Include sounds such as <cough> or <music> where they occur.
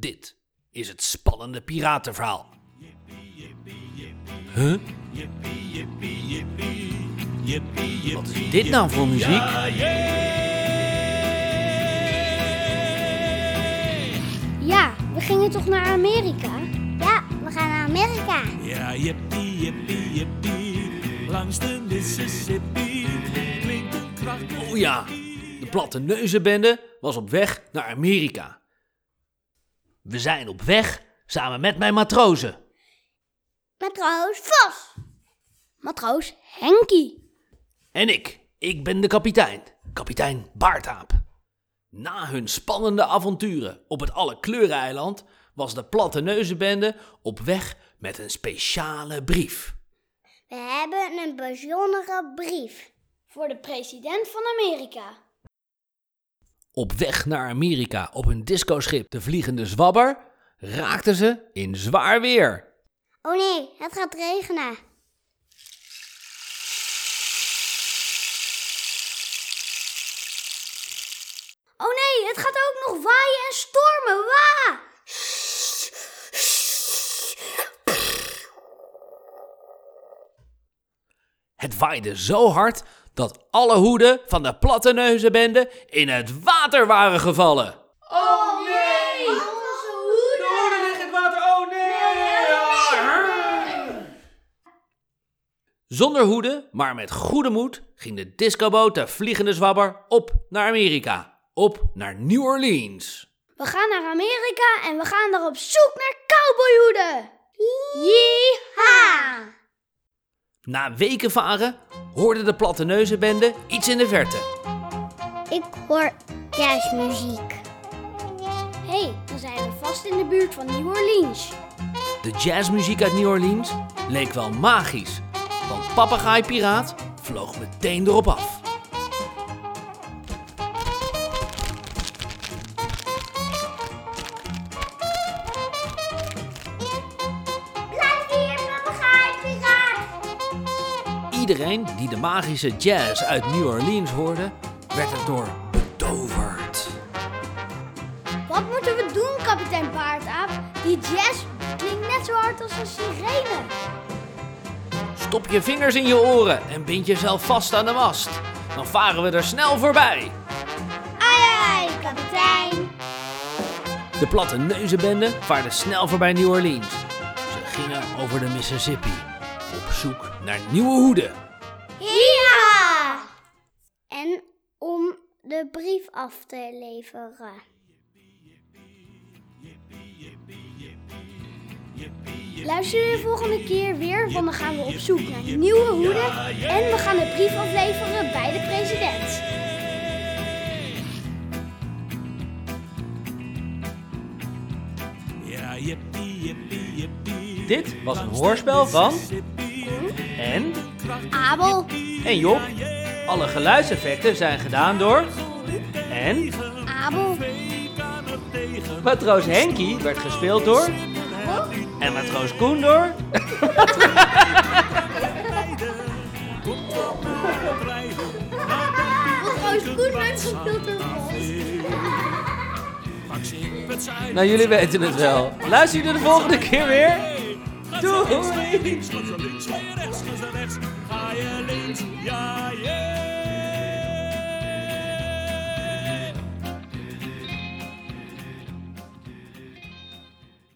Dit is het spannende piratenverhaal. Huh? Wat is dit nou voor muziek? Ja, we gingen toch naar Amerika? Ja, we gaan naar Amerika. Ja, jippie, jippie, jippie. Langs de Mississippi klinkt een kracht. Oh ja, de platte neuzenbende was op weg naar Amerika. We zijn op weg samen met mijn matrozen. Matroos Vos. Matroos Henkie. En ik, ik ben de kapitein, kapitein Baartaap. Na hun spannende avonturen op het Allekleureneiland was de platte neuzenbende op weg met een speciale brief. We hebben een bijzondere brief. Voor de president van Amerika. Op weg naar Amerika op hun discoschip de Vliegende Zwabber raakten ze in zwaar weer. Oh nee, het gaat regenen. Oh nee, het gaat ook nog waaien en stormen. Waa! Het waaide zo hard dat alle hoeden van de platte neuzenbende in het water waren gevallen. Oh nee! De hoeden liggen in het water. Oh nee! Zonder hoeden, maar met goede moed, ging de discoboot de Vliegende Zwabber op naar Amerika. Op naar New Orleans. We gaan naar Amerika en we gaan daar op zoek naar cowboyhoeden. Yeeha! Na weken varen hoorde de platte neuzenbende iets in de verte. Ik hoor jazzmuziek. Hé, hey, dan zijn we vast in de buurt van New Orleans. De jazzmuziek uit New Orleans leek wel magisch, want Papegaai Piraat vloog meteen erop af. Iedereen die de magische jazz uit New Orleans hoorde, werd erdoor betoverd. Wat moeten we doen, kapitein Paardaap? Die jazz klinkt net zo hard als een sirene. Stop je vingers in je oren en bind jezelf vast aan de mast. Dan varen we er snel voorbij. Ai, ai, kapitein. De platte neuzenbende vaarde snel voorbij New Orleans. Ze gingen over de Mississippi op zoek naar nieuwe hoeden. Ja! En om de brief af te leveren. Luister je de volgende keer weer, want dan gaan we op zoek naar nieuwe hoeden. En we gaan de brief afleveren bij Dit was een hoorspel van en Abel, en Job. Alle geluidseffecten zijn gedaan door en Abel, matroos Henkie werd gespeeld door en matroos Koen door <laughs> Matroos Koen werd gespeeld door. Nou, jullie weten het wel. Luister er de volgende keer weer? Doei! Ga je links, ja.